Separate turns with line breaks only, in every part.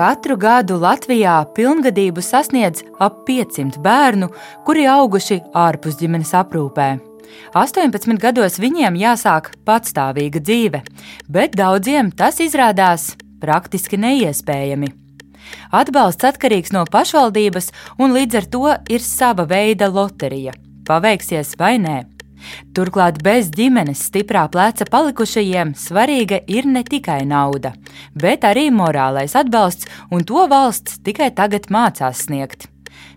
Katru gadu Latvijā pilngadību sasniedz ap 500 bērnu, kuri auguši ārpus ģimenes aprūpē. 18 gados viņiem jāsāk patstāvīga dzīve, bet daudziem tas izrādās praktiski neiespējami. Atbalsts atkarīgs no pašvaldības, un līdz ar to ir sava veida loterija. Paveiksies vai nē? Turklāt bez ģimenes stiprā pleca palikušajiem svarīga ir ne tikai nauda, bet arī morālais atbalsts, un to valsts tikai tagad mācās sniegt.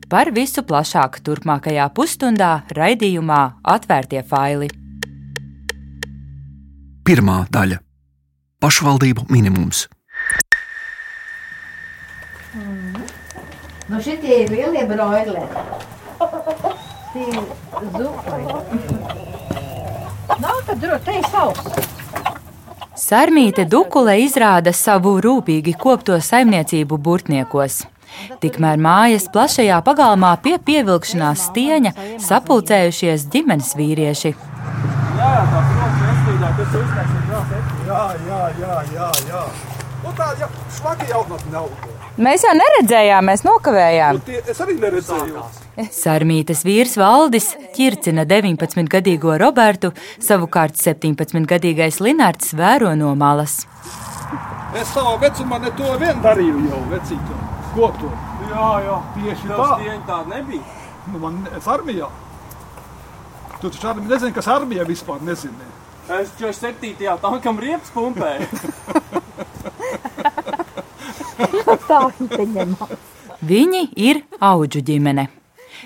Par visu plašāk turpmākajā pusstundā raidījumā Atvērtie faili.
Pirmā daļa - pašvaldību minimums.
Mm. Nu šitie ir lielie broileri. Tie ir zupai. Nav, kad drot, te ir sauss.
Sarmīte Dukule izrāda savu rūpīgi kopto saimniecību burtniekos. Tikmēr mājas plašajā pagalmā pie pievilkšanās stieņa sapulcējušies ģimenes vīrieši.
Jā, tā ir. Jā, jā, jā, jā, jā. Nu, tā jau švaki jau nav.
Mēs jau neredzējām, mēs nokavējām.
Nu, tie, es arī neredzēju.
Sarmītas vīrs Valdis ķircina 19-gadīgo Robertu, savukārt 17-gadīgais Linārds vēro no malas.
Es savā vecumā ne to vien darīju jau vecītā. Ko tu?
Jā, jā.
Tieši tā.
stieņa tāda nebija.
Nu, man es armijā. Tu taču arī nezini, kas armijā vispār nezini.
Es 47. tankam riepas pumpēju.
Tā viņam.
Viņi ir auģu ģimene.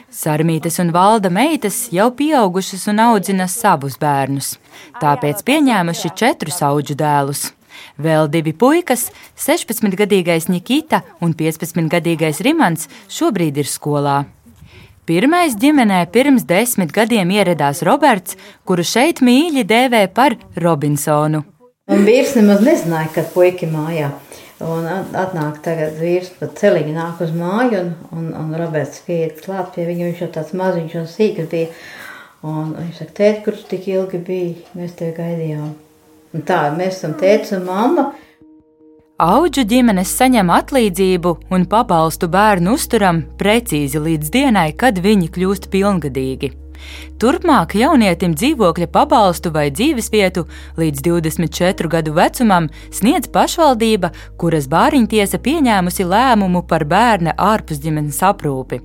Sarmītes un valda meitas jau pieaugušas un audzina savus bērnus, tāpēc pieņēmuši četrus auģu dēlus. Vēl divi puikas, 16-gadīgais Nikita un 15-gadīgais Rimants, šobrīd ir skolā. Pirmais ģimenē pirms desmit gadiem ieradās Roberts, kuru šeit mīļi dēvē par Robinsonu.
Un vīrs nemaz nezināja, kad puika mājā. Un atnāk tagad vīrs, pat celiņi nāk uz māju, un, un, un Roberts pieiet klāt pie viņa, viņš jau tāds maziņš un sīks bija. Un viņš saka, tēt, kur tu tik ilgi biji, mēs tevi gaidījām. Un tā, mēs esam tēts un mamma.
Auģu ģimenes saņem atlīdzību un pabalstu bērnu uzturam precīzi līdz dienai, kad viņi kļūst pilngadīgi. Turpmāk jaunietim dzīvokļa pabalstu vai dzīvesvietu līdz 24 gadu vecumam sniedz pašvaldība, kuras bāriņtiesa pieņēmusi lēmumu par bērna ārpusģimenes aprūpi.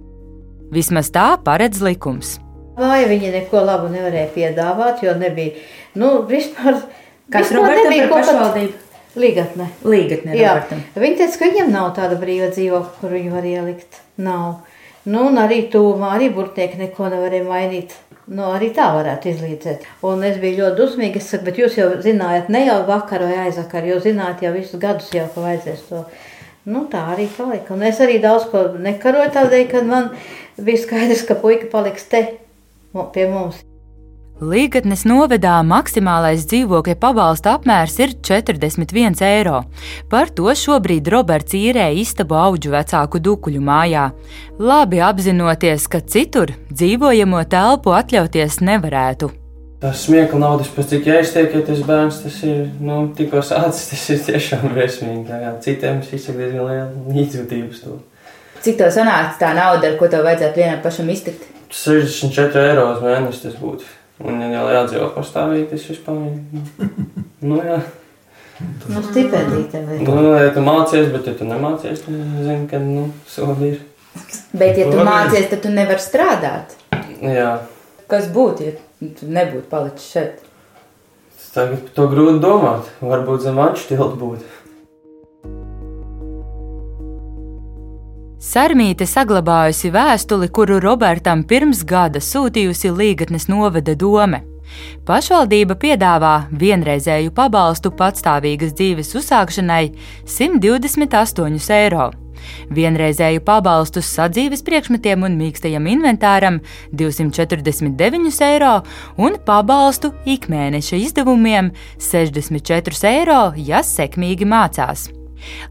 Vismaz tā paredz likums.
Vai viņi neko labu nevarēja piedāvāt, jo nebija, nu, vispār.
Kas
vispār
Robertam
nebija
par
ko pat-
pašvaldību?
Līgatne.
Līgatne
Jā,
Robertam.
viņi teica, ka viņam nav tāda brīva dzīvokļa, kur viņu var ielikt. Nav. Nu, un arī tūmā, arī burtnieki neko nevarēja mainīt. Nu, arī tā varētu izlīdzēt. Un es biju ļoti dusmīga. Es saku, bet jūs jau zinājāt, ne jau vakar vai aizvakar, jūs zinājāt jau visus gadus, jau, ka vajadzēs to. Nu, tā arī palika. Un es arī daudz ko nekaroju tādēļ, ka man bija skaidrs, ka puika paliks te pie mums.
Līgatnes novedā maksimālais dzīvokļa pabalsta apmērs ir 41 eiro. Par to šobrīd Roberts īrē istabu auģu vecāku dukuļu mājā. Labi apzinoties, ka citur dzīvojamo telpu atļauties nevarētu.
Tas smiekla naudas, pēc cik jāiztiek, ja tas bērns tas ir nu, tikko sācis, tas ir tiešām briesmīgi. Citiem es izsaku diezgan lielu izjūtību uz to.
Cik to sanāca tā nauda, ar ko tev vajadzētu vienam pašam iztikt?
64 eiro uz mēnesi tas būtu. Un, ja jau jādzīvo pastāvīgi, tas vispār ir. Nu, jā.
Nu, stipendīte vai
Nu, ja tu mācies, bet ja tu nemācies, tad zini, ka, nu, sodi ir.
Bet, ja tu
Labi.
mācies, tad tu nevari strādāt.
Jā.
Kas būtu, ja tu nebūtu palicis šeit?
Tagad par to grūti domāt. Varbūt zem tiltu būtu.
Sarmīte saglabājusi vēstuli, kuru Robertam pirms gada sūtījusi Līgatnes novada dome. Pašvaldība piedāvā vienreizēju pabalstu patstāvīgas dzīves uzsākšanai 128 eiro. Vienreizēju pabalstu sadzīves priekšmetiem un mīkstajam inventāram 249 eiro un pabalstu ikmēneša izdevumiem 64 eiro, ja sekmīgi mācās.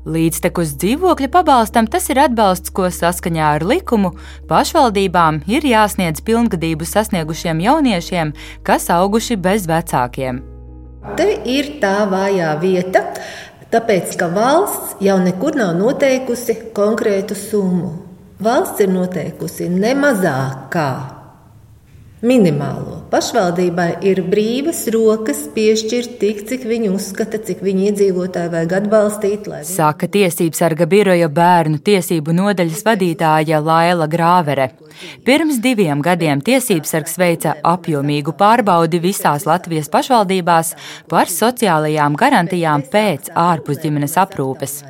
Līdztekus dzīvokļa pabalstam tas ir atbalsts, ko saskaņā ar likumu pašvaldībām ir jāsniedz pilngadību sasniegušiem jauniešiem, kas auguši bez vecākiem.
Te ir tā vājā vieta. Tāpēc, ka valsts jau nekur nav noteikusi konkrētu summu. Valsts ir noteikusi ne mazāk kā minimālo. Pašvaldībai ir brīvas rokas piešķirt tik, cik viņi uzskata, cik viņi iedzīvotāji vajag atbalstīt. Viņi...
Saka Tiesības sarga biroja bērnu tiesību nodaļas vadītāja Laila Grāvere. Pirms diviem gadiem Tiesības sargs veica apjomīgu pārbaudi visās Latvijas pašvaldībās par sociālajām garantijām pēc ārpusģimenes aprūpes.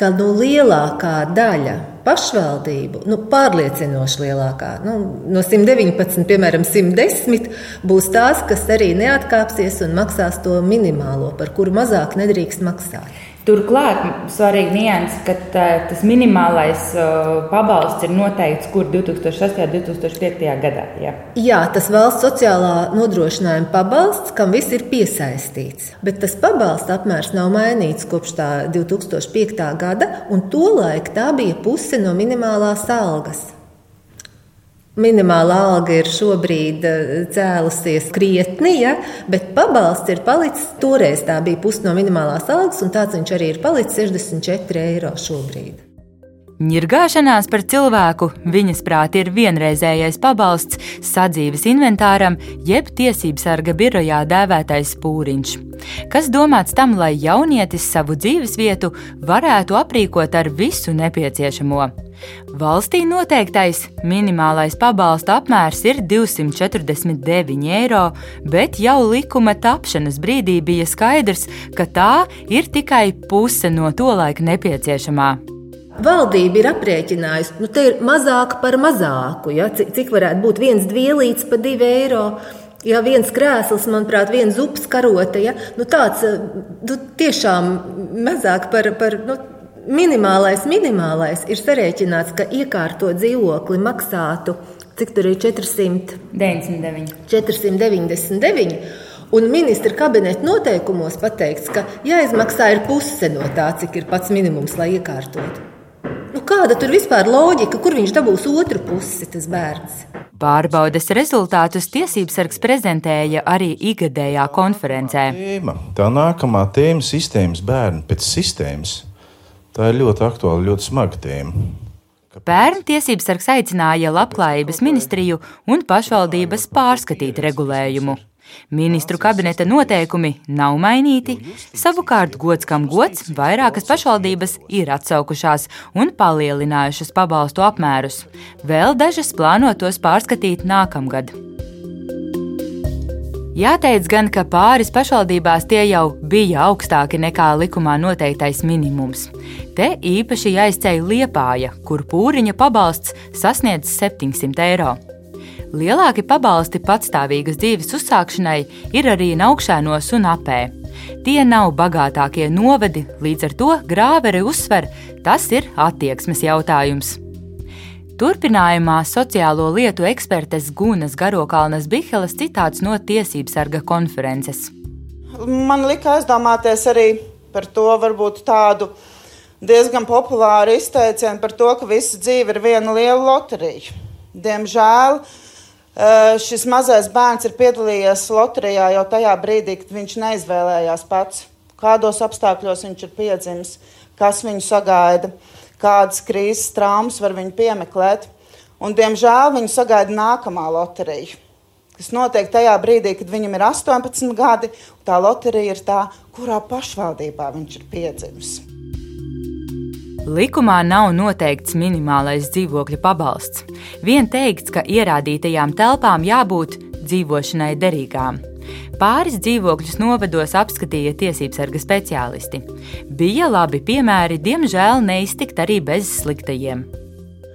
Ka nu, lielākā daļa pašvaldību, nu, pārliecinoši lielākā, nu, no 119, piemēram, 110, būs tās, kas arī neatkāpsies un maksās to minimālo, par kuru mazāk nedrīkst maksāt.
Turklāt svarīgi nianses, ka tā, tas minimālais uh, pabalsts ir noteikts kur 2008. un 2005. gadā. Ja?
Jā, tas valsts sociālā nodrošinājuma pabalsts, kam viss ir piesaistīts. Bet tas pabalsta apmērs nav mainīts kopš 2005. gada, un tolaik tā bija puse no minimālās algas. Minimālā alga ir šobrīd eh, cēlusies krietni, ja, bet pabalsts ir palicis. Toreiz tā bija puse no minimālās algas, un tāds viņš arī ir palicis 64 eiro šobrīd.
Nirgāšanās par cilvēku, viņas prāt, ir vienreizējais pabalsts sadzīves inventāram, jeb tiesības sarga birojā dēvētais pūriņš, kas domāts tam, lai jaunietis savu dzīves vietu varētu aprīkot ar visu nepieciešamo. Valstī noteiktais minimālais pabalsta apmērs ir 249 eiro, bet jau likuma tapšanas brīdī bija skaidrs, ka tā ir tikai puse no to laika nepieciešamā.
Valdība ir aprēķinājusi, nu, te ir mazāk par mazāku. Ja? Cik varētu būt viens dvielīts par divu eiro? Ja viens krēsls, manuprāt, viens upes karote, ja? nu, tāds nu, tiešām mazāk par, par nu, minimālais, minimālais ir sarēķināts, ka iekārtot dzīvokli maksātu, cik tur ir 499. 499. Un ministra kabineta noteikumos pateikts, ka jāizmaksā ir puse no tā, cik ir pats minimums, lai iekārtotu. Nu, kāda tur vispār loģika, kur viņš dabūs otru pusi, tas bērns?
Pārbaudes rezultātus tiesības sargs prezentēja arī ikgadējā konferencē.
Tēma, tā nākamā tēma - sistēmas bērni pēc sistēmas. Tā ir ļoti aktuāla, ļoti smaga tēma.
Bērnu tiesības sargs aicināja Labklājības ministriju un pašvaldības pārskatīt regulējumu. Ministru kabineta noteikumi nav mainīti, savukārt gods kam gods, vairākas pašvaldības ir atsaukušās un palielinājušas pabalstu apmērus. Vēl dažas plāno tos pārskatīt nākamgad. Jāteic gan, ka pāris pašvaldībās tie jau bija augstāki nekā likumā noteiktais minimums. Te īpaši jāizceļ Liepāja, kur pūriņa pabalsts sasniedz 700 eiro. Lielāki pabalsti patstāvīgas dzīves uzsākšanai ir arī Naukšēnos un apē. Tie nav bagātākie novadi, līdz ar to grāveri uzsver, tas ir attieksmes jautājums. Turpinājumā sociālo lietu ekspertes Gunas Garokalnas Bihelas citāts no Tiesības sarga konferences.
Man lika aizdomāties arī par to varbūt tādu diezgan populāru izteicienu par to, ka visa dzīve ir viena liela loterija. Diemžēl Eh, šis mazais bērns ir piedalījies loterijā jau tajā brīdī, kad viņš neizvēlējās pats, kādos apstākļos viņš ir piedzimis, kas viņu sagaida, kādas krīzes traumas var viņu piemeklēt. Un, diemžēl viņu sagaida nākamā loterija, kas notiek tajā brīdī, kad viņam ir 18 gadi, tā loterija ir tā, kurā pašvaldībā viņš ir piedzimis.
Likumā nav noteikts minimālais dzīvokļa pabalsts. Vien teikts, ka ierādītajām telpām jābūt dzīvošanai derīgām. Pāris dzīvokļus novados apskatīja tiesības sarga speciālisti. Bija labi piemēri, diemžēl neiztikt arī bez sliktajiem.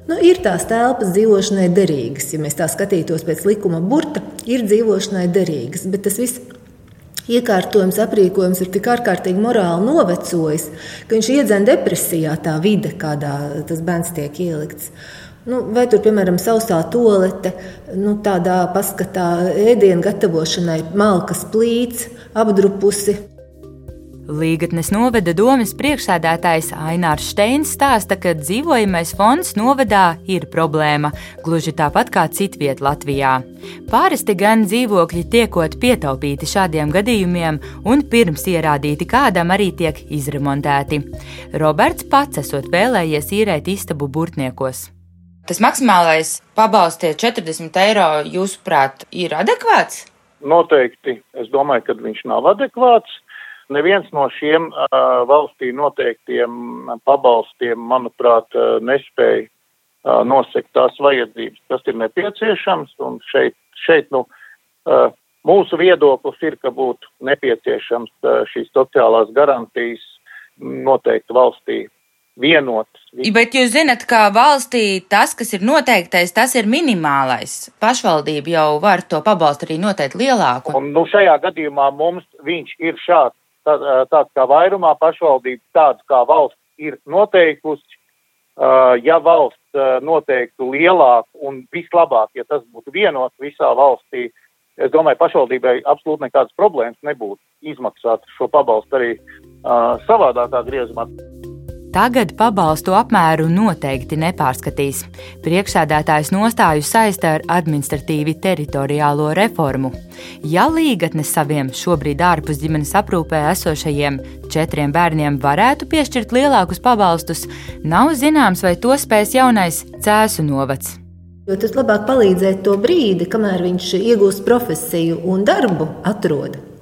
Nu, ir tās telpas dzīvošanai derīgas, ja mēs tā skatītos pēc likuma burta, ir dzīvošanai derīgas, bet tas viss iekārtojums, aprīkojums ir tik ārkārtīgi morāli novecojis, ka viņš iedzen depresijā tā vide, kādā tas bērns tiek ielikts. Nu, vai tur, piemēram, sausā tolete, nu, tādā paskatā ēdienu gatavošanai, malkas plīts, apdrupusi.
Līgatnes novada domas priekšsēdētājs Ainārs Steins stāsta, ka dzīvojamais fonds novadā ir problēma, gluži tāpat kā citviet Latvijā. Pārasti gan dzīvokļi tiekot pietaupīti šādiem gadījumiem un pirms ierādīti kādam arī tiek izremontēti. Roberts pats esot vēlējies īrēt istabu burtniekos.
Tas maksimālais pabalsts, tie 40 eiro, jūsuprāt, ir adekvāts?
Noteikti. Es domāju, ka viņš nav adekvāts. Neviens no šiem uh, valstī noteiktiem pabalstiem, manuprāt, uh, nespēja uh, nosekt tās vajadzības, kas ir nepieciešams. Un šeit, šeit nu, uh, mūsu viedoklis ir, ka būtu nepieciešams uh, šīs sociālās garantijas noteikti valstī vienotas.
Bet jūs zinat, ka valstī tas, kas ir noteiktais, tas ir minimālais. Pašvaldība jau var to pabalstu arī noteikt lielāku.
Un, nu, šajā gadījumā mums viņš ir šāds tāds kā vairumā pašvaldības, tāds kā valsts ir noteikusi. Ja valsts noteiktu lielāku un vislabāk, ja tas būtu vienots visā valstī, es domāju, pašvaldībai absolūti nekādas problēmas nebūtu izmaksāt šo pabalstu arī uh, savādākā griezumā.
Tagad pabalstu apmēru noteikti nepārskatīs. Priekšsēdētājs nostāju saista ar administratīvi teritoriālo reformu. Ja līgatnes saviem šobrīd ārpus ģimenes aprūpē esošajiem četriem bērniem varētu piešķirt lielākus pabalstus, nav zināms, vai to spēs jaunais Cēsu novads.
Jo tas labāk palīdzēt to brīdi, kamēr viņš iegūst profesiju un darbu atrod.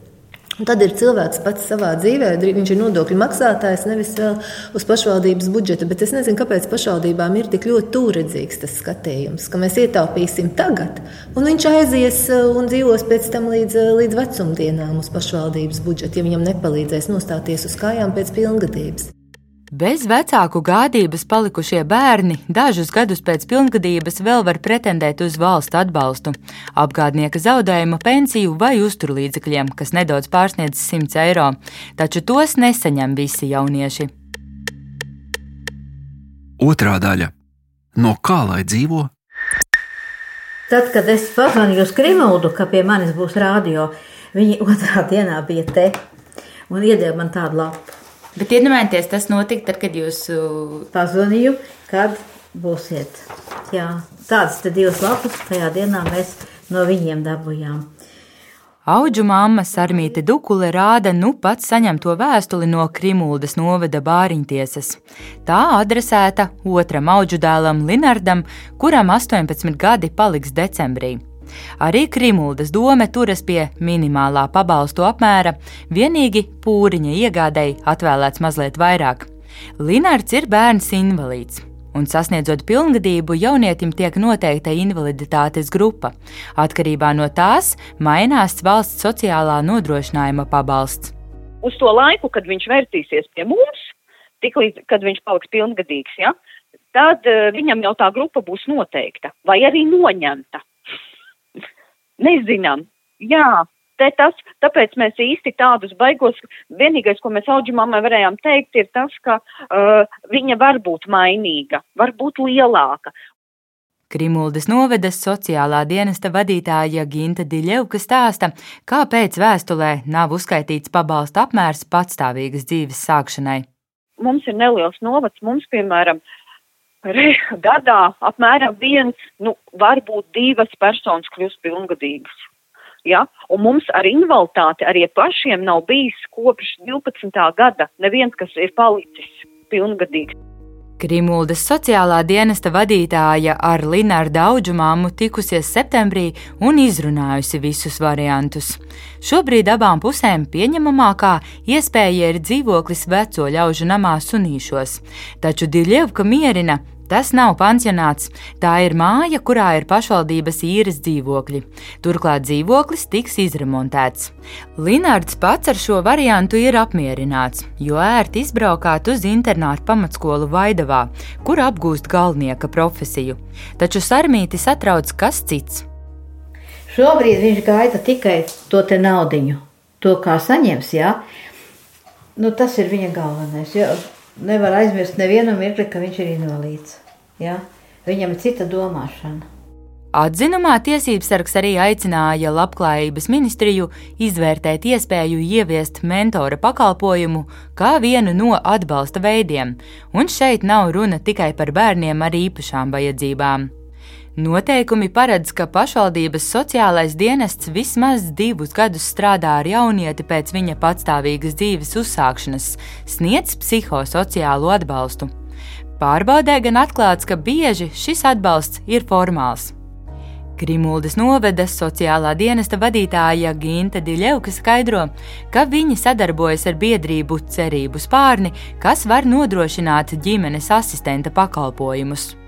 Un tad ir cilvēks pats savā dzīvē, viņš ir nodokļu maksātājs, nevis vēl uz pašvaldības budžeta. Bet es nezinu, kāpēc pašvaldībām ir tik ļoti tūredzīgs tas skatījums, ka mēs ietaupīsim tagad, un viņš aizies uh, un dzīvos pēc tam līdz, uh, līdz vecumdienām uz pašvaldības budžeta, ja viņam nepalīdzēs nostāties uz kājām pēc pilngadības.
Bez vecāku gādības palikušie bērni dažus gadus pēc pilngadības vēl var pretendēt uz valsts atbalstu, apgādnieka zaudējumu, pensiju vai uzturlīdzekļiem, kas nedaudz pārsniedz 100 eiro, taču tos nesaņem visi jaunieši.
Otrā daļa - no kā lai dzīvo?
Tad, kad es pazvanīju uz Krimūdu, ka pie manis būs rādio, viņi otrā dienā bija te un iedeva man tādu lapu.
Bet iedomājieties, tas notika tad, kad jūs
pazvanīju, kad būsiet. Jā, tādas divas lapas tajā dienā mēs no viņiem dabūjām.
Auģu mamma Sarmīte Dukule rāda nu pats saņemto vēstuli no Krimuldas novada bāriņtiesas. Tā adresēta otram auģu dēlam Linardam, kuram 18 gadi paliks decembrī. Arī Krimuldas dome turas pie minimālā pabalstu apmēra, vienīgi pūriņa iegādēji atvēlēts mazliet vairāk. Linārds ir bērns invalīds. Un sasniedzot pilngadību, jaunietim tiek noteikta invaliditātes grupa. Atkarībā no tās mainās valsts sociālā nodrošinājuma pabalsts.
Uz to laiku, kad viņš vērtīsies pie mums, tiklīdz, viņš paliks pilngadīgs, ja, tad uh, viņam jau tā grupa būs noteikta vai arī noņemta. Nezinām. Jā, te tas, tāpēc mēs īsti tādus baigos, vienīgais, ko mēs auģimāmai varējām teikt, ir tas, ka uh, viņa var būt mainīga, var būt lielāka.
Krimuldas novedas sociālā dienesta vadītāja Ginta Diļevka stāsta, kāpēc vēstulē nav uzskaitīts pabalsta apmērs patstāvīgas dzīves sākšanai.
Mums ir neliels novads, mums, piemēram, re, gadā apmēram viens, nu, varbūt divas personas kļūst pilngadīgas. Ja? Un mums ar invaliditāti arī pašiem nav bijis kopš 12. gada neviens, kas ir palicis pilngadīgs.
Krimuldas sociālā dienesta vadītāja ar Linārdu Audžumāmu tikusies septembrī un izrunājusi visus variantus. Šobrīd abām pusēm pieņemamākā iespēja ir dzīvoklis veco ļaužu namā sunīšos, taču Diļevka mierina, Tas nav pansionāts, tā ir māja, kurā ir pašvaldības īres dzīvokļi. Turklāt dzīvoklis tiks izremontēts. Linārds pats ar šo variantu ir apmierināts, jo ērti izbraukāt uz internātu pamatskolu Vaidavā, kur apgūst galvenieka profesiju. Taču Sarmīti satrauc kas cits.
Šobrīd viņš gaida tikai to te naudiņu, to kā saņems, jā. Nu, tas ir viņa galvenais. Nevar aizmirst nevienu mirkli, ka viņš ir invalīds. Ja? Viņam ir cita domāšana.
Atzinumā tiesības sargs arī aicināja Labklājības ministriju izvērtēt iespēju ieviest mentora pakalpojumu kā vienu no atbalsta veidiem, un šeit nav runa tikai par bērniem ar īpašām vajadzībām. Noteikumi paredz, ka pašvaldības sociālais dienests vismaz divus gadus strādā ar jaunieti pēc viņa patstāvīgas dzīves uzsākšanas, sniedz psihosociālo atbalstu. Pārbaudē gan atklāts, ka bieži šis atbalsts ir formāls. Grimuldas novedas sociālā dienesta vadītāja Ginta Diļevka skaidro, ka viņi sadarbojas ar biedrību Cerību spārni, kas var nodrošināt ģimenes asistenta pakalpojumus.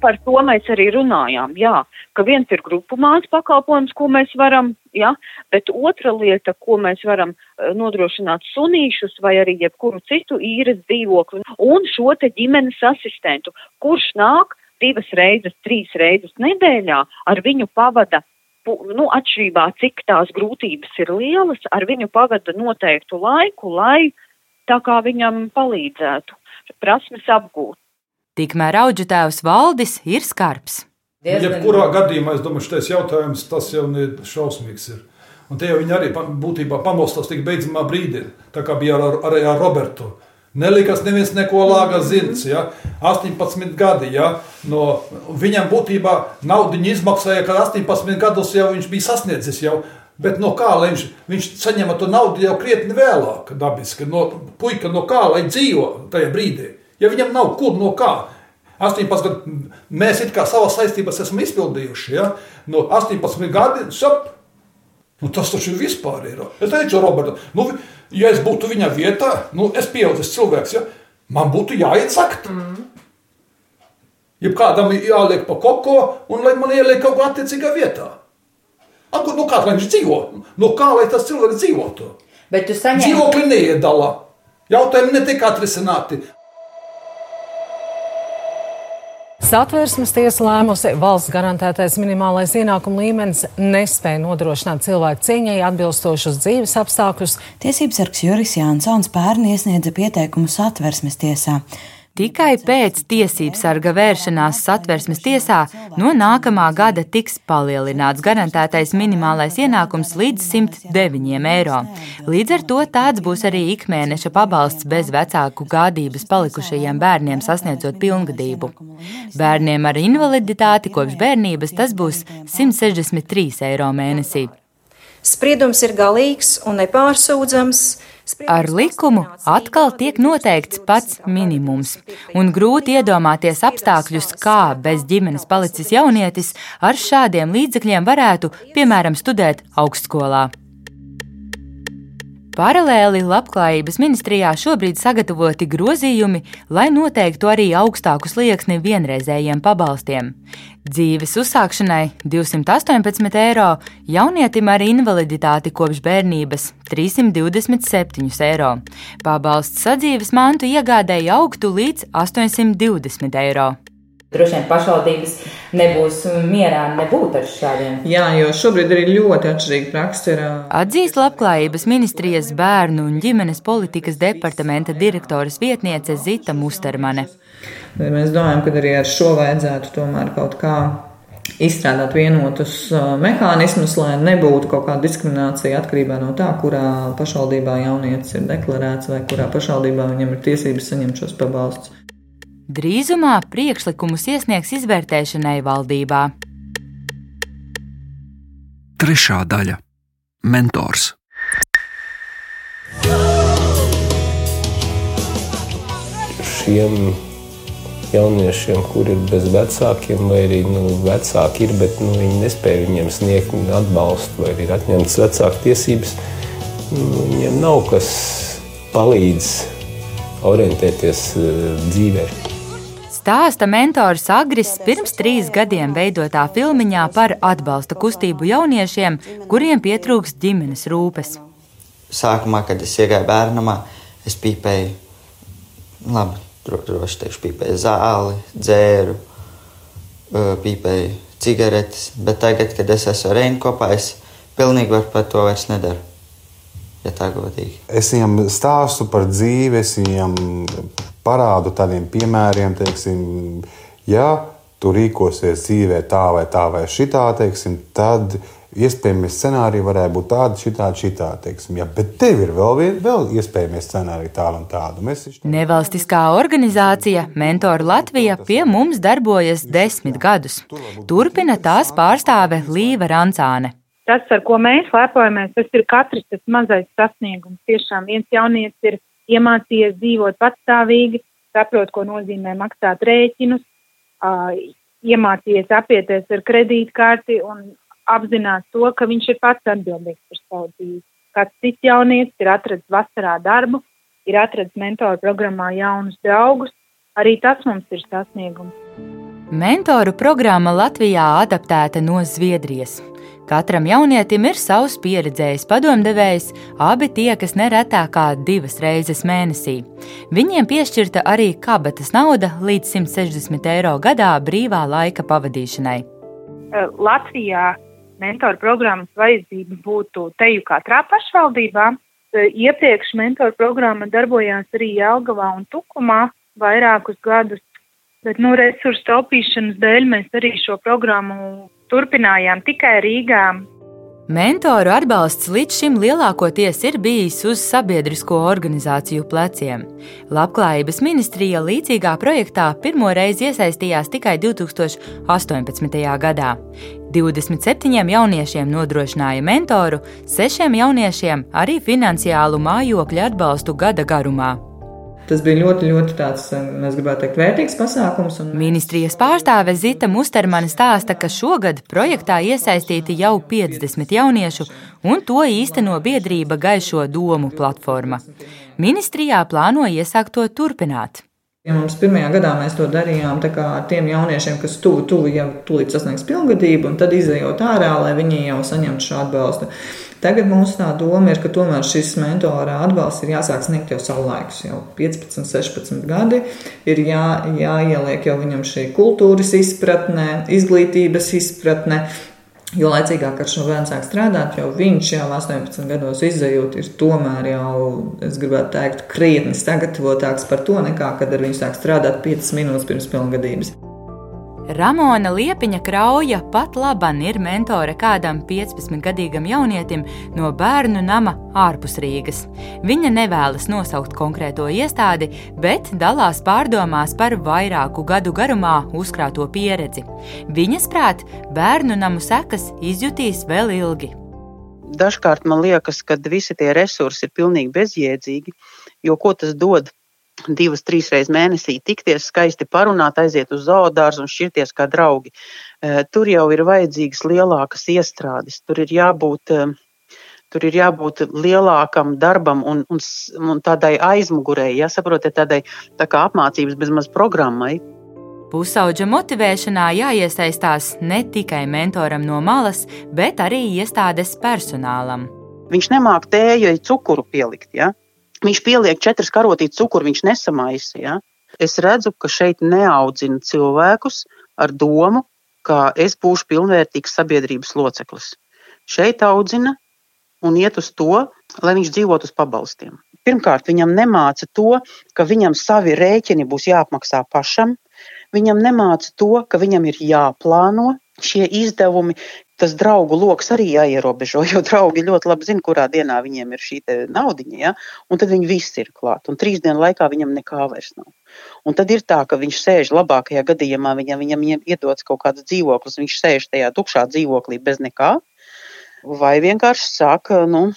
Par to mēs arī runājām, jā, ka viens ir grupu mājas pakalpojums, ko mēs varam, jā, bet otra lieta, ko mēs varam eh, nodrošināt sunīšus vai arī jebkuru citu īres dzīvokli un šo te ģimenes asistentu, kurš nāk divas reizes, trīs reizes nedēļā, ar viņu pavada, nu, atšķirībā, cik tās grūtības ir lielas, ar viņu pavada noteiktu laiku, lai tā kā viņam palīdzētu prasmes apgūt.
Tikmēr auģu tēvs Valdis ir skarbs.
Nu, jebkurā gadījumā, es domāju, šis jautājums tas jau ir šausmīgs. Ir. Un te jau viņi arī būtībā pamostās tik beidzamā brīdī, tā kā bija ar, ar, ar Robertu. Nelikas neviens neko lāga zirds, ja? 18 gadi. Ja? No, viņam būtībā naudu izmaksāja, ka 18 gadus jau viņš bija sasniedzis. Jau. Bet no kā viņš, viņš saņēma to naudu jau krietni vēlāk, dabiski. No puika no kā lai dzīvo tajā brīdī. Ja viņam nav kur no kā. 18 gadi mēs it kā savas saistības esam izpildījuši. Ja? No 18 gadiem sap, nu, tas taču vispār ir. Es teicu, Roberta, nu, ja es būtu viņa vietā, nu, es pieaugušs cilvēks, ja, man būtu jāiet sakt. Mm. Ja kādam jāliek pa koko, un lai man ieliek kaut kā attiecīgā vietā. Aku, nu, kā lai viņš dzīvo? Nu, kā lai tas cilvēks dzīvotu?
Bet tu saņem...
Dzīvokli neiedala. Jautājumi netiek atrisināti.
Satversmes tiesa lēmusi, valsts garantētais minimālais ienākuma līmenis nespēja nodrošināt cilvēku cieņai atbilstošus dzīves apstākļus.
Tiesības sargs Juris Jānsons pērn iesniedza pieteikumu satversmes tiesā.
Tikai pēc tiesību sarga vēršanās satversmes tiesā no nākamā gada tiks palielināts garantētais minimālais ienākums līdz 109 eiro. Līdz ar to tāds būs arī ikmēneša pabalsts bez vecāku gādības palikušajiem bērniem sasniedzot pilngadību. Bērniem ar invaliditāti kopš bērnības tas būs 163 eiro mēnesī.
Spriedums ir galīgs un nepārsūdzams.
Ar likumu atkal tiek noteikts pats minimums, un grūti iedomāties apstākļus, kā bez ģimenes palicis jaunietis ar šādiem līdzekļiem varētu, piemēram, studēt augstskolā. Paralēli Labklājības ministrijā šobrīd sagatavoti grozījumi, lai noteiktu arī augstāku slieksni vienreizējiem pabalstiem. Dzīves uzsākšanai 218 eiro, jaunietim ar invaliditāti kopš bērnības 327 eiro. Pabalsts sadzīves mantu iegādēji augtu līdz 820 eiro.
Droši vien pašvaldības nebūs mierā nebūt ar šādiem.
Jā, jo šobrīd arī ļoti atšķirīga praksa ir.
Atzīst Labklājības ministrijas bērnu un ģimenes politikas departamenta direktoras vietniece Zita Mustermane.
Mēs domājam, ka arī ar šo vajadzētu tomēr kaut kā izstrādāt vienotus mehānismus, lai nebūtu kaut kāda diskriminācija atkarībā no tā, kurā pašvaldībā jaunietis ir deklarēts vai kurā pašvaldībā viņam ir tiesības saņemt šos pabalstus.
Drīzumā priekšlikumus iesniegs izvērtēšanai valdībā.
Trešā daļa - mentors.
Šiem jauniešiem, kur ir bez vecākiem, vai arī nu, vecāki ir, bet nu, viņi nespēja viņiem sniegt atbalstu, vai ir atņemtas vecāku tiesības, nu, viņiem nav kas palīdz orientēties uh, dzīvēm
stāsta mentors Agris pirms trīs gadiem veidotā filmiņā par atbalsta kustību jauniešiem, kuriem pietrūkst ģimenes rūpes.
Sākumā, kad es iegāju bērnamā, es pīpēju, labi, droši teikšu, pīpēju zāli, dzēru, pīpēju cigaretes, bet tagad, kad es esmu ar Reinu kopā, es pilnīgi par to vairs nedaru. Ja tā godīgi.
Es viņam stāstu par dzīvi, es viņam parādu tādiem piemēriem, teiksim, ja tu rīkosies dzīvē tā vai tā vai šitā, teiksim, tad iespējamie scenāriji varētu būt tādi, šitādi, šitādi. Teiksim, ja, bet tev ir vēl, vien, vēl iespējamie scenāriji tādu un tādu. Mēs.
Nevalstiskā organizācija Mentor Latvija pie mums darbojas desmit gadus. Turpina tās pārstāve Līva Rancāne.
Tas, ar ko mēs lepojamies, tas ir katrs tas mazais sasniegums. Tiešām viens jaunietis ir iemācījies dzīvot patstāvīgi, saprot, ko nozīmē maksāt rēķinus, iemācījies apieties ar kredītkarti un apzinās to, ka viņš ir pats atbildīgs par savu dzīvi. Kāds cits jaunietis ir atradzis vasarā darbu, ir atradzis mentoru programmā jaunus draugus, arī tas mums ir sasniegums.
Mentoru programma Latvijā adaptēta no Zviedrijas. Katram jaunietim ir savs pieredzējis padomdevējs, abi tiekas neretāk kā divas reizes mēnesī. Viņiem piešķirta arī kabatas nauda līdz 160 eiro gadā brīvā laika pavadīšanai.
Latvijā mentoru programmas vajadzība būtu teju katrā pašvaldībā. Iepriekš mentoru programma darbojās arī Jelgavā un Tukumā vairākus gadus, bet nu, resursu taupīšanas dēļ mēs arī šo programmu turpinājām tikai Rīgā.
Mentoru atbalsts līdz šim lielākoties ir bijis uz sabiedrisko organizāciju pleciem. Labklājības ministrija līdzīgā projektā pirmo reizi iesaistījās tikai 2018. gadā. 27 jauniešiem nodrošināja mentoru, 6 jauniešiem arī finansiālu mājokļu atbalstu gada garumā.
Tas bija ļoti, ļoti tāds, mēs gribētu teikt, vērtīgs pasākums. Un...
Ministrijas pārstāve Zita Mustermane stāsta, ka šogad projektā iesaistīti jau 50 jauniešu, un to īsteno biedrība Gaišo domu platforma. Ministrijā plāno iesākt to turpināt.
Ja mums pirmajā gadā mēs to darījām ar tiem jauniešiem, kas tuvu, tuvu jau tūlīt sasniegs pilngadību, un tad izējot ārā, lai viņi jau saņemtu šo atbalstu. Tagad mūsu tā doma ir, ka tomēr šis mentora atbalsts ir jāsāk sniegt jau savulaikus, jau 15, 16 gadi. Ir jā, jāieliek jau viņam šī kultūras izpratne, izglītības izpratne, Jo laicīgāk ar šo bērnu sāk strādāt, jau viņš jau 18 gados izjūt, ir tomēr jau, es gribētu teikt, krietni sagatavotāks par to, nekā kad ar viņu sāk strādāt 5 minūtes pirms pilngadības.
Ramona Liepiņa Krauja pat laban ir mentore kādam 15-gadīgam jaunietim no bērnu nama ārpus Rīgas. Viņa nevēlas nosaukt konkrēto iestādi, bet dalās pārdomās par vairāku gadu garumā uzkrāto pieredzi. Viņas prāt, bērnu namu sekas izjutīs vēl ilgi.
Dažkārt man liekas, ka visi tie resursi ir pilnīgi bezjēdzīgi, jo ko tas dod divas, trīs reizes mēnesī tikties, skaisti parunāt, aiziet uz zoodārzu un šķirties kā draugi. Tur jau ir vajadzīgas lielākas iestrādes, tur ir jābūt. Tur ir jābūt lielākam darbam un, un, un tādai aizmugurēji, jāsaprotiet, tādai tā kā apmācības bezmaz programmai.
Pusauģa motivēšanā jāiesaistās ne tikai mentoram no malas, bet arī iestādes personālam.
Viņš nemāk tēju, cukuru pielikt. Ja? Viņš pieliek četras karotītes cukuru, viņš nesamaisa. Ja? Es redzu, ka šeit neaudzina cilvēkus ar domu, ka es būšu pilnvērtīgs sabiedrības loceklis. Šeit audzina un iet uz to, lai viņš dzīvotu uz pabalstiem. Pirmkārt, viņam nemāca to, ka viņam savi rēķini būs jāapmaksā pašam. Viņam nemāca to, ka viņam ir jāplāno šie izdevumi, tas draugu lokus arī jāierobežo, jo draugi ļoti labi zina, kurā dienā viņiem ir šī naudiņa, ja? un tad viņi visi ir klāt, un trīs dienu laikā viņam nekā vairs nav. Un tad ir tā, ka viņš sēž labākajā gadījumā, viņam, viņam iedots kaut kāds dzīvoklis, viņš sēž tajā tukšā dzīvoklī bez nekā, vai vienkārši sāk, nu,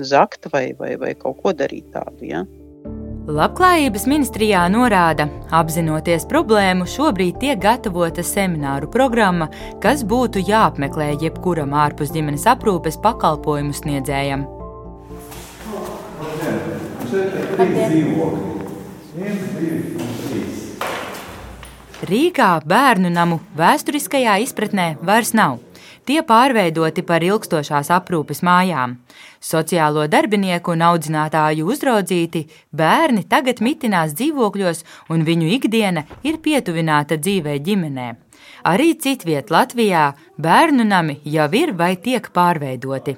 zakt vai, vai, vai kaut ko darīt tādu, ja?
Labklājības ministrijā norāda, apzinoties problēmu, šobrīd tiek gatavota semināru programma, kas būtu jāapmeklē jebkuram ārpus ģimenes aprūpes pakalpojumu sniedzējam. Rīgā bērnu namu vēsturiskajā izpratnē vairs nav tie pārveidoti par ilgstošās aprūpes mājām. Sociālo darbinieku un audzinātāju uzraudzīti bērni tagad mitinās dzīvokļos, un viņu ikdiena ir pietuvināta dzīvē ģimenē. Arī citviet Latvijā bērnu nami jau ir vai tiek pārveidoti.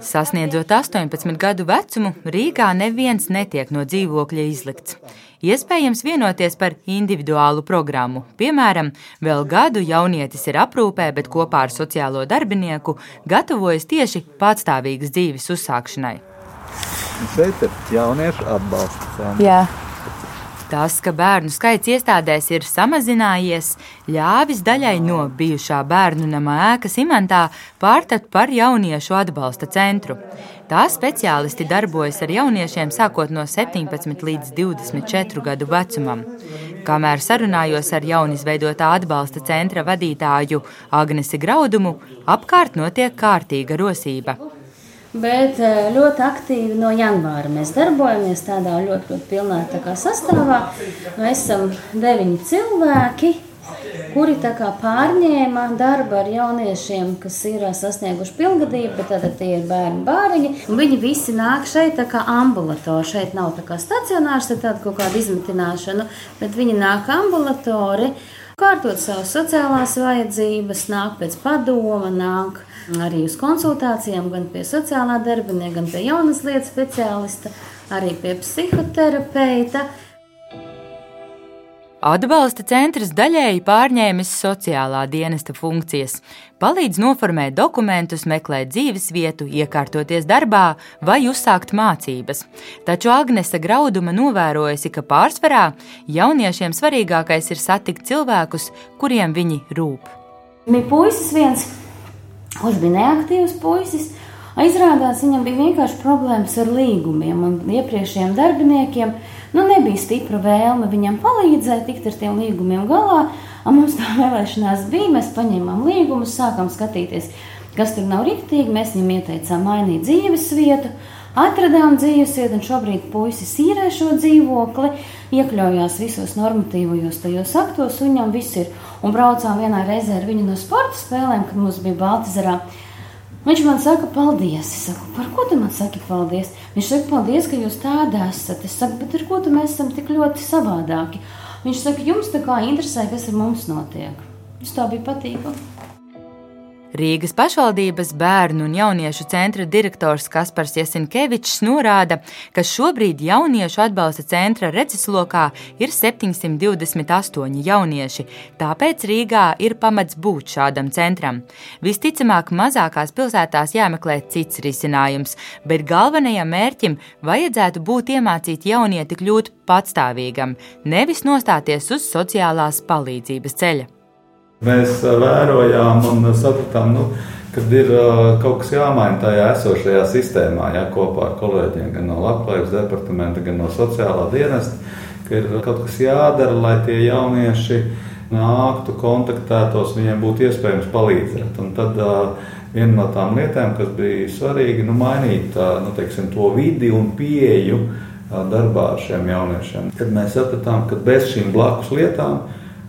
Sasniedzot 18 gadu vecumu, Rīgā neviens netiek no dzīvokļa izlikts. Iespējams vienoties par individuālu programmu. Piemēram, vēl gadu jaunietis ir aprūpē, bet kopā ar sociālo darbinieku gatavojas tieši patstāvīgas dzīves uzsākšanai.
Šeit ir jauniešu atbalsts.
Jā. Tas, ka bērnu skaits iestādēs ir samazinājies, ļāvis daļai no bijušā bērnu nama ēkas imantā pārtapt par jauniešu atbalsta centru. Tā speciālisti darbojas ar jauniešiem sākot no 17 līdz 24 gadu vecumam. Kamēr sarunājos ar jaunizveidotā atbalsta centra vadītāju Agnesi Graudumu, apkārt notiek kārtīga rosība
bet eh, ļoti aktīvi no janvāra mēs darbojamies tādā ļoti, ļoti pilnā tā sastāvā. Mēs esam deviņi cilvēki. Kuri pārņēma darbu ar jauniešiem, kas ir sasnieguši pilngadību, bet tad tie ir bērni bāriņi. Viņi visi nāk šeit kā ambulatori. Šeit nav tā kā stacionārs, tad kaut kāda izmitināšana, bet viņi nāk ambulatori, kārtot savas sociālās vajadzības, nāk pēc padoma, nāk arī uz konsultācijām, gan pie sociālā darbinieka, gan pie jaunas lietas speciālista, arī pie psihoterapeita.
Atbalsta centrs daļēji pārņēmis sociālā dienesta funkcijas, palīdz noformēt dokumentus, meklēt dzīves vietu, iekārtoties darbā vai uzsākt mācības. Taču Agnese Grauduma novērojusi, ka pārsvarā jauniešiem svarīgākais ir satikt cilvēkus, kuriem viņi rūp.
Bija puisis viens, kurš bija neaktīvs puisis. Izrādās, viņam bija vienkārši problēmas ar līgumiem un iepriekšējiem darbiniekiem. Nu, nebija stipra vēlme viņam palīdzēt, tikt ar tiem līgumiem galā. Un mums tā vēlēšanās bija. Mēs paņēmām līgumus, sākām skatīties, kas tur nav rīktīgi. Mēs viņam ieteicām mainīt dzīves vietu. Atradām dzīvesvietu, un šobrīd puisis īrē šo dzīvokli, iekļaujās visos normatīvajos tajos aktos, un viņam viss ir. Un braucām vienā reizē ar viņu no sporta spēlēm, kad mums bija Baltizarā. Viņš man saka, paldies. Es saku, par ko tu man saki paldies? Viņš saka, paldies, ka jūs tādi esat. Es saku, bet ar ko tu mēs esam tik ļoti savādāki? Viņš saka, jums tā kā interesē, kas ar mums notiek. Tas tā bija patīkami.
Rīgas pašvaldības bērnu un jauniešu centra direktors Kaspars Jasinkevičs norāda, ka šobrīd jauniešu atbalsta centra redzeslokā ir 728 jaunieši, tāpēc Rīgā ir pamats būt šādam centram. Visticamāk, mazākās pilsētās jāmeklē cits risinājums, bet galvenajam mērķim vajadzētu būt iemācīt jaunieti kļūt patstāvīgam, nevis nostāties uz sociālās palīdzības ceļa.
Mēs vērojām un sapratām, nu, ka ir kaut kas jāmaina tajā esošajā sistēmā, ja kopā ar kolēģiem, gan no Latvijas departamenta, gan no sociālā dienesta, ka ir kaut kas jādara, lai tie jaunieši nāktu, kontaktētos, viņiem būtu iespējams palīdzēt. Un tad uh, viena no tām lietām, kas bija svarīga, nu, mainīt uh, nu, teiksim, to vidi un pieeju uh, darbā ar šiem jauniešiem. Kad mēs sapratām, ka bez šīm blakus lietām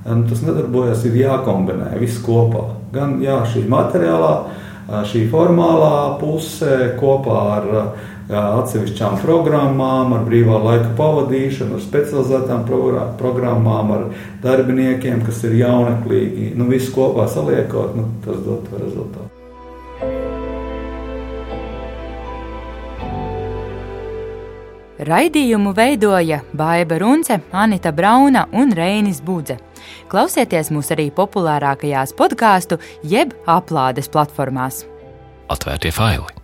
tas nedarbojas, ir jākombinē viss kopā. Gan jā, šī materiālā, šī formālā puse kopā ar atsevišķām programmām, ar brīvā laika pavadīšanu, ar specializētām programmām, ar darbiniekiem, kas ir jauneklīgi. Nu, viss kopā saliekot, nu, tas dod rezultātu.
Raidījumu veidoja Baiva Runce, Anita Brauna un Reinis Budze. Klausieties mūs arī populārākajās podkāstu jeb aplādes platformās.
Atvērtie faili!